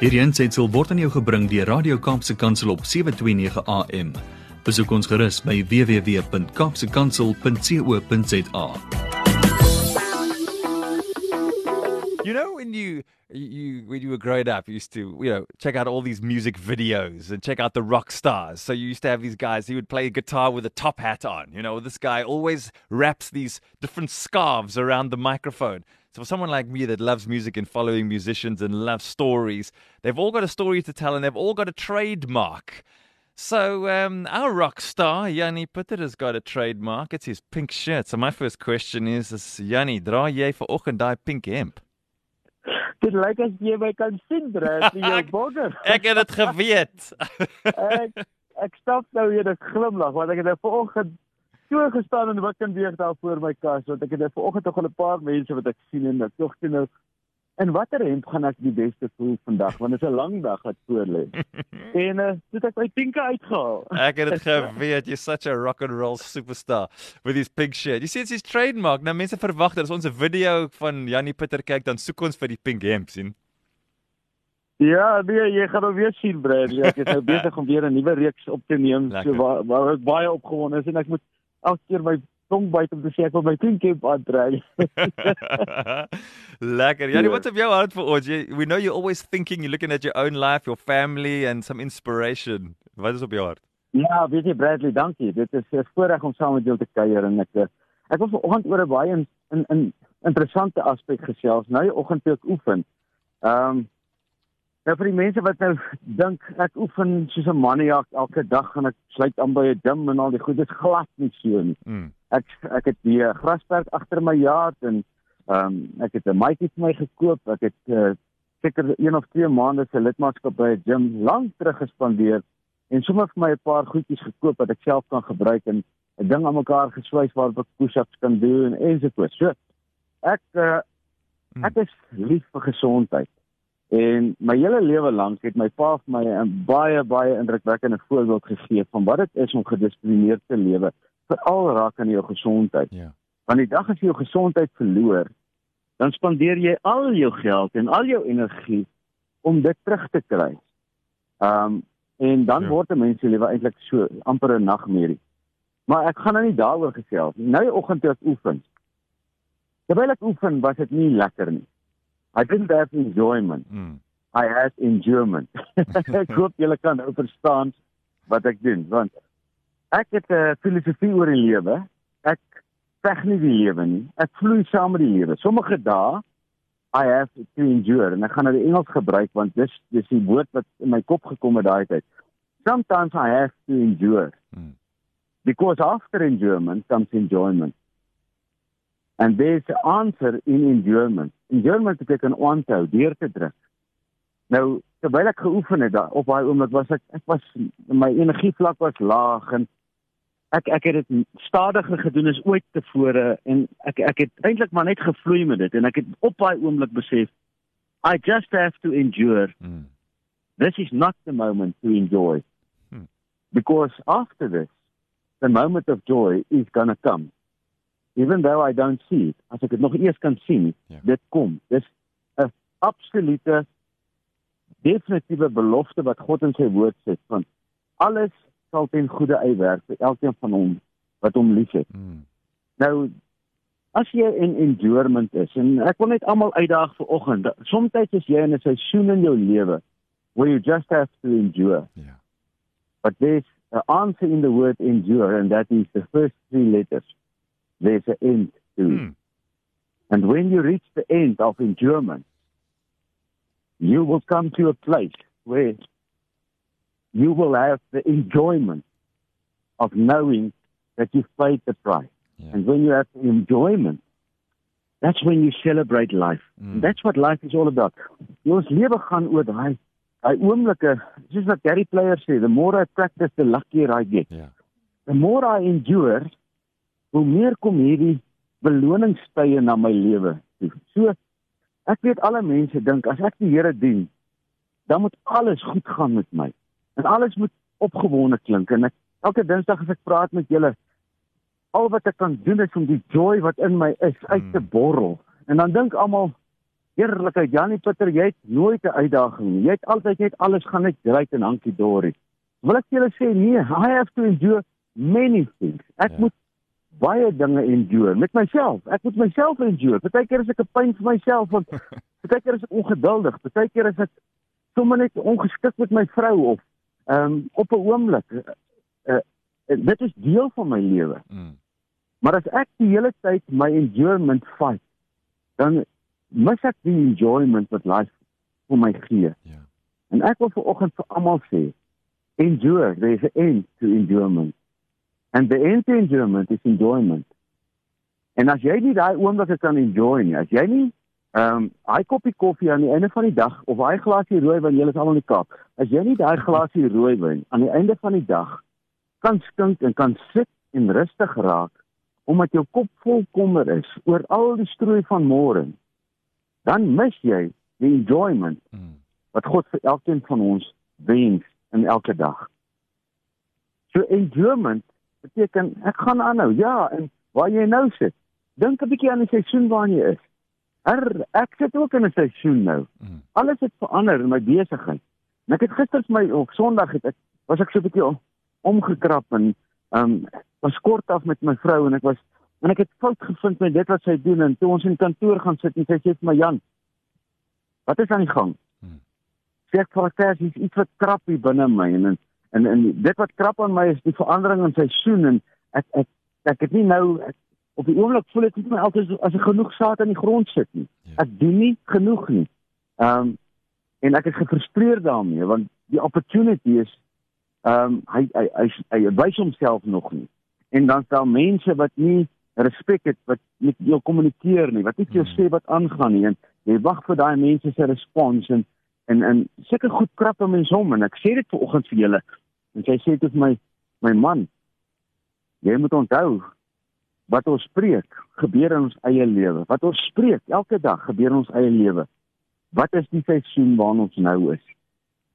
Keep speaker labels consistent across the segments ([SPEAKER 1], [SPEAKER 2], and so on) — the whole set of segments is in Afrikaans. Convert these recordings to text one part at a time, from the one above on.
[SPEAKER 1] Hierdie aanseit word aan jou gebring deur Radio Kaapse Kansel op 7:29 AM. Besoek ons gerus by www.kapsekansel.co.za.
[SPEAKER 2] You know when you you when you were growing up, you used to you know check out all these music videos and check out the rock stars. So you used to have these guys who would play guitar with a top hat on. You know, this guy always wraps these different scarves around the microphone. So for someone like me that loves music and following musicians and loves stories, they've all got a story to tell and they've all got a trademark. So um, our rock star Yanni Putter has got a trademark. It's his pink shirt. So my first question is, is Yanni, dra jy vir oggend daai pink hemp?
[SPEAKER 3] Dit lyk as jy my kan sien, Brad, in jou bogger.
[SPEAKER 2] Ek het dit geweet.
[SPEAKER 3] ek ek stap nou weer 'n glimlag want ek het nou vanoggend so gestaan en wat kan weer daar voor my kas want ek het nou vanoggend nog 'n paar mense wat ek sien en ek tog toe nou En watter hemp gaan ek die beste voel vandag want dit is 'n lang dag wat voor lê. en uh, het ek my pinke uitgehaal.
[SPEAKER 2] ek het dit geweet, you're such a rock and roll superstar with his pink shirt. You see it's his trademark. Nou mense verwag dat as ons 'n video van Jannie Pieter kyk dan soek ons vir die pink hemp sien.
[SPEAKER 3] Ja, nee, jy gaan nou weer sien Bradley. Ek is nou besig om weer 'n nuwe reeks op te neem Lekker. so waar, waar ek baie opgewonde is en ek moet elke keer my tong byt om te sê ek wil my pinkie aantrek.
[SPEAKER 2] Lekker. Janie, yeah. what's op jou hart vir ons? We know you're always thinking, you're looking at your own life, your family and some inspiration. Wat is op jou hart?
[SPEAKER 3] Ja, weet jy Bradley, dankie. Dit is 'n voorreg om saam met jou te kuier en ek eh, ek wil vanoggend oor 'n baie in in, in interessante aspek gesels. Nou die oggend toe ek oefen. Ehm um, Nou vir die mense wat nou dink ek oefen soos 'n maniak elke dag en ek sluit aan by 'n gym en al die goed, is glad nie so nie. Mm. Ek ek het die grasperk agter my yard en Ehm um, ek het 'n maatjie vir my gekoop. Ek het uh, seker 1 of 2 maande se lidmaatskap by 'n gym lank terug gespandeer en sommer vir my 'n paar goedjies gekoop wat ek self kan gebruik en 'n ding aan mekaar geswys waar ek push-ups kan doen en so voort. So ek uh, ek is lief vir gesondheid. En my hele lewe lank het my pa vir my 'n baie baie indrukwekkende voorbeeld gegee van wat dit is om gedissiplineerd te lewe, veral raak aan jou gesondheid. Ja. Want die dag as jy jou gesondheid verloor, dan spandeer jy al jou geld en al jou energie om dit terug te kry. Um en dan ja. word 'n mens se lewe eintlik so amper 'n nagmerrie. Maar ek gaan nou nie daaroor gesels nie. Nou die oggend toe ek oefen. Terwyl ek oefen, was dit nie lekker nie. I didn't have enjoyment. Mm. I had enjoyment. ek hoop julle kan nou verstaan wat ek doen want ek het 'n uh, filosofie oor die lewe. Ek veg nie die lewe nie. Ek vloei saam met die lewe. Sommige dae I have to endure en ek gaan nou die Engels gebruik want dis dis die woord wat in my kop gekom het daai tyd. Sometimes I have to endure. Hmm. Because after endurement comes enjoyment. And there's the answer in endurement. Endurement beteken onthou, deur te druk. Nou, terwyl ek geoefen het op daai oomblik was ek ek was my energievlak was laag en ek ek het dit stadiger gedoen as ooit tevore en ek ek het eintlik maar net gevloei met dit en ek het op daai oomblik besef I just have to endure. Hmm. This is not the moment to enjoy. Hmm. Because after this the moment of joy is going to come. Even though I don't see it, as ek dit nog eers kan sien, yeah. Ja. dit kom. Dis 'n absolute definitiewe belofte wat God in sy woord sê van alles sal ten goeie uitwerk vir elkeen van hom wat hom liefhet. Hmm. Nou as jy in endurement is en ek wil net almal uitdaag vir oggend. Soms is jy in 'n seisoen in jou lewe where you just have to endure. Yeah. But there's an answer in the word endure and that is the first three letters. There's an end to. Hmm. And when you reach the end of endurement, you will come to a place where you will have the enjoyment of knowing that you've paid the price. Yeah. And when you have the enjoyment, that's when you celebrate life. Mm. That's what life is all about. Ons lewe gaan oor daai daai oomblikke, soos wat Gary Player sê, the more I practice the luckier I get. Yeah. The more I endure, hoe meer kom hierdie beloningstye na my lewe toe. So ek weet alle mense dink as ek die Here dien, dan moet alles goed gaan met my en alles moet opgewonde klink en ek elke dinsdag as ek praat met julle al wat ek kan doen is om die joy wat in my is uit te hmm. borrel en dan dink almal Eerlikheid, Janie Pieter, jy het nooit 'n uitdaging nie. Jy het altyd net alles gaan net great en hankie dorie. Wil ek julle sê nee, I have to endure many things. Ek
[SPEAKER 2] ja.
[SPEAKER 3] moet baie dinge endure met myself. Ek moet myself endure. Partykeer is ek 'n pyn vir myself want partykeer is ek ongeduldig, partykeer is ek sommer net ongeskik met my vrou of ehm um, op 'n oomblik. Uh, uh, dit is deel van my lewe.
[SPEAKER 2] Mm.
[SPEAKER 3] Maar as ek die hele tyd my enjoyment fight, dan mis ek die enjoyment wat life vir my gee.
[SPEAKER 2] Ja.
[SPEAKER 3] En ek wil vanoggend vir almal sê, endure, there is an end to enjoyment. And the end to enjoyment is enjoyment. En as jy nie daai oomblikke kan enjoy nie, as jy nie ehm um, hy koppie koffie aan die einde van die dag of hy glasie rooiwyn, jy is al in die Kaap. As jy nie daai glasie rooiwyn aan die einde van die dag kan skink en kan sit en rustig raak omdat jou kop vol kommer is oor al die strooi van môre, dan mis jy die enjoyment
[SPEAKER 2] Mm.
[SPEAKER 3] wat God vir elkeen van ons wens in elke dag. So enjoyment beteken ek gaan aanhou. Ja, en waar jy nou sit. Dink 'n bietjie aan die seisoen waarin jy is. Er, ek sit ook in 'n seisoen nou.
[SPEAKER 2] Mm.
[SPEAKER 3] Alles het verander in my besigheid. En ek het gister my op Sondag het ek was ek so 'n bietjie om- omgekrap en ehm um, was kort af met my vrou en ek was en ek het fout gevind met dit wat sy doen en toe ons in kantoor gaan sit en sy sê vir my Jan, wat is aan die gang?
[SPEAKER 2] Hmm.
[SPEAKER 3] Sê ek vir haar "Kers, hier's iets wat krap hier binne my en en en, en dit wat krap aan my is die verandering in seisoen en ek ek ek het nie nou ek, op die oomblik voel ek nie my altyd as ek genoeg saad in die grond sit nie.
[SPEAKER 2] Ja.
[SPEAKER 3] Ek doen nie genoeg nie. Ehm um, en ek is gefrustreerd daarmee want die opportunity is ehm um, hy hy hy, hy, hy wys homself nog nie. En dan staan mense wat nie respek het wat met jou kommunikeer nie, wat nie vir jou
[SPEAKER 2] Hmm.
[SPEAKER 3] sê wat aangaan nie en jy wag vir daai mense se respons en en en sulke goed krap 'n mens om en ek sê dit vanoggend vir julle en sy sê dit vir my my man jy moet onthou wat ons spreek gebeur in ons eie lewe. Wat ons spreek elke dag gebeur in ons eie lewe. Wat is die seisoen waarin ons nou is?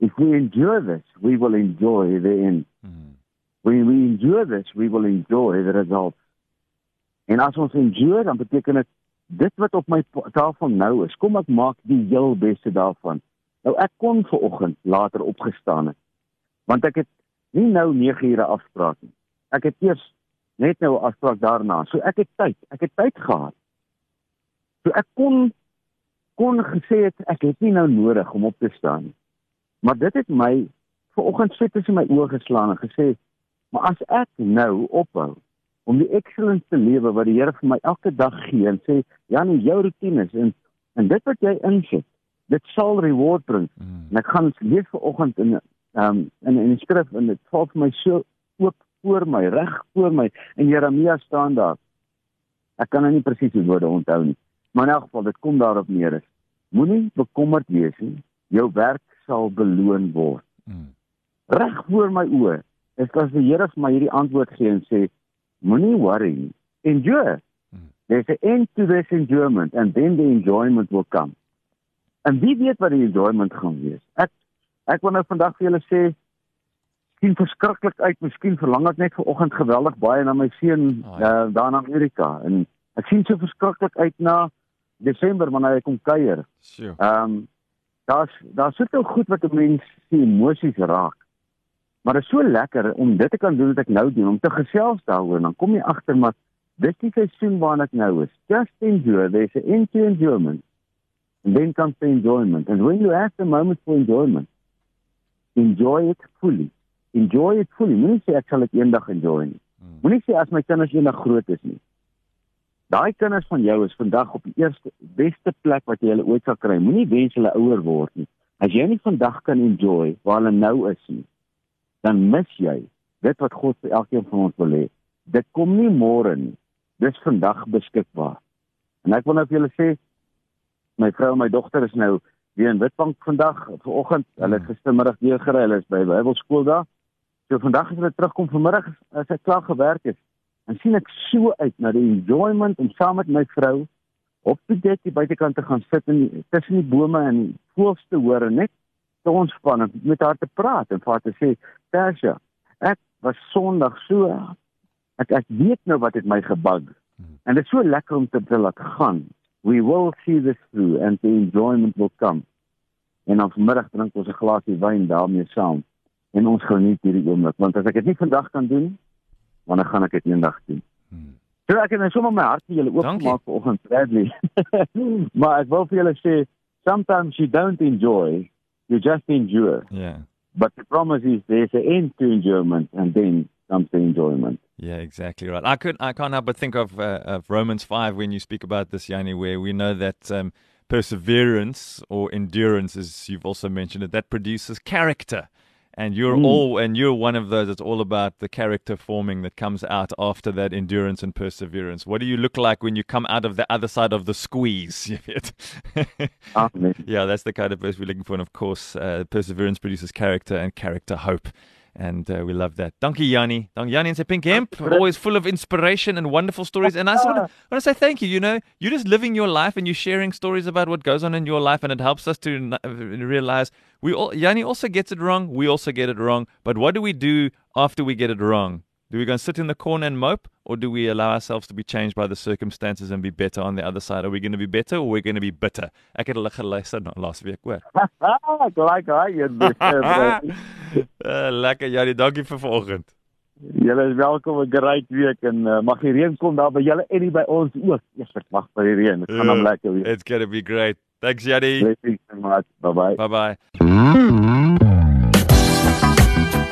[SPEAKER 3] If we endure this we will enjoy the end.
[SPEAKER 2] Mm.
[SPEAKER 3] when we endure this we will enjoy the results en as ons endure dan beteken dit dit wat op my tafel nou is kom ek maak die heel beste daarvan. Nou ek kon ver oggend later opgestaan het want ek het nie nou 9 ure afspraak nie. Ek het eers net nou 'n afspraak daarna. So ek het tyd. Ek het tyd gehad. So ek kon kon gesê het ek het nie nou nodig om op te staan nie. Maar dit het my ver oggend sit tussen my oë geslaan en gesê maar as ek nou ophou om die excellence te lewe wat die Here vir my elke dag gee en sê Jan jou rotines en en dit wat jy insit dit sal reward bring.
[SPEAKER 2] Mm.
[SPEAKER 3] en ek gaan lees vanoggend in ehm um, in in die skrif en dit val vir my so oop voor my reg voor my in Jeremia staan daar. Ek kan nou nie presies die woorde onthou nie maar in elk geval dit kom daarop neer is moenie bekommerd wees nie jou werk sal beloon word.
[SPEAKER 2] Mm.
[SPEAKER 3] reg voor my oë is as die Here vir my hierdie antwoord gee en sê moenie worry nie. Endure
[SPEAKER 2] Mm.
[SPEAKER 3] there's an end to this enjoyment and then the enjoyment will come. En wie weet wat die enjoyment gaan wees? Ek ek wil nou vandag vir julle sê sien verskriklik uit miskien verlang ek net vanoggend geweldig baie na my seun oh,
[SPEAKER 2] ja.
[SPEAKER 3] uh, daar in Amerika en ek sien so verskriklik uit na Desember wanneer hy kom kuier. Ehm um, daar's daar sit ook goed wat 'n mens se emosies raak. Maar dit is so lekker om dit te kan doen wat ek nou doen, om te gesels daaroor en dan kom jy agter maar dis die seisoen waarin ek nou is. Just enjoy, there's an end to enjoyment. And then comes the enjoyment. And when you have the moment for enjoyment, enjoy it fully. Enjoy it fully. Moenie sê ek sal dit eendag enjoy nie.
[SPEAKER 2] Mm.
[SPEAKER 3] Moenie sê as my kinders eendag groot is nie. Daai kinders van jou is vandag op die eerste beste plek wat jy hulle ooit sal kry. Moenie wens hulle ouer word nie. As jy nie vandag kan enjoy waar hulle nou is nie, dan mis jy dit wat God vir elkeen van ons wil hê. Dit kom nie môre nie. Dis vandag beskikbaar. En ek wil nou vir julle sê my vrou en my dogter is nou weer in Witbank vandag, vanoggend. Hulle het gistermiddag weer gery. Hulle is by Bybelskool daar. So vandag as hulle terugkom vanmiddag as ek klaar gewerk het, dan sien ek so uit na die enjoyment om saam met my vrou op die dek die buitekant te gaan sit en tussen die bome en die voëls te hoor en net te ontspan en met haar te praat en vir haar te sê, "Tersia, ek was Sondag so ek ek weet nou wat het my gebug."
[SPEAKER 2] Hmm.
[SPEAKER 3] En dit is so lekker om te te laat gaan we will see this through and the enjoyment will come. En dan vanmiddag drink ons 'n glasie wyn daarmee saam en ons geniet hierdie oomblik want as ek dit nie vandag kan doen, dan gaan ek dit eendag doen. Hmm. So ek het net sommer my hart vir julle oopgemaak vanoggend, Bradley. maar ek wil vir julle sê sometimes you don't enjoy, you just endure.
[SPEAKER 2] Yeah.
[SPEAKER 3] But the promise is there's an end to enjoyment and then comes the enjoyment.
[SPEAKER 2] Yeah, exactly right. I could I can't help but think of uh, of Romans five when you speak about this, Yanni, where we know that um, perseverance or endurance, as you've also mentioned it, that produces character. And you're mm. all and you're one of those. It's all about the character forming that comes out after that endurance and perseverance. What do you look like when you come out of the other side of the squeeze? yeah, that's the kind of person we're looking for. And of course, uh, perseverance produces character, and character hope. And uh, we love that. Dankie Yanni. Dankie Yanni and say Pink Hemp, always full of inspiration and wonderful stories. And I just want to, want to say thank you. You know, you're just living your life and you're sharing stories about what goes on in your life, and it helps us to realize we all. Yanni also gets it wrong. We also get it wrong. But what do we do after we get it wrong? Do we go and sit in the corner and mope, or do we allow ourselves to be changed by the circumstances and be better on the other side? Are we going to be better or we're going to be bitter? Ek het hulle geluister na laas week, hoor.
[SPEAKER 3] Like een beter.
[SPEAKER 2] uh, lekker Janie, dankie vir vanoggend.
[SPEAKER 3] Julle is welkom 'n great week en uh, mag die reën kom daar by julle en by ons ook. Eers ek wag vir die reën. Dit gaan uh, lekker wees.
[SPEAKER 2] It's going to be great. Thanks Janie.
[SPEAKER 3] Thanks so much.
[SPEAKER 2] Bye bye.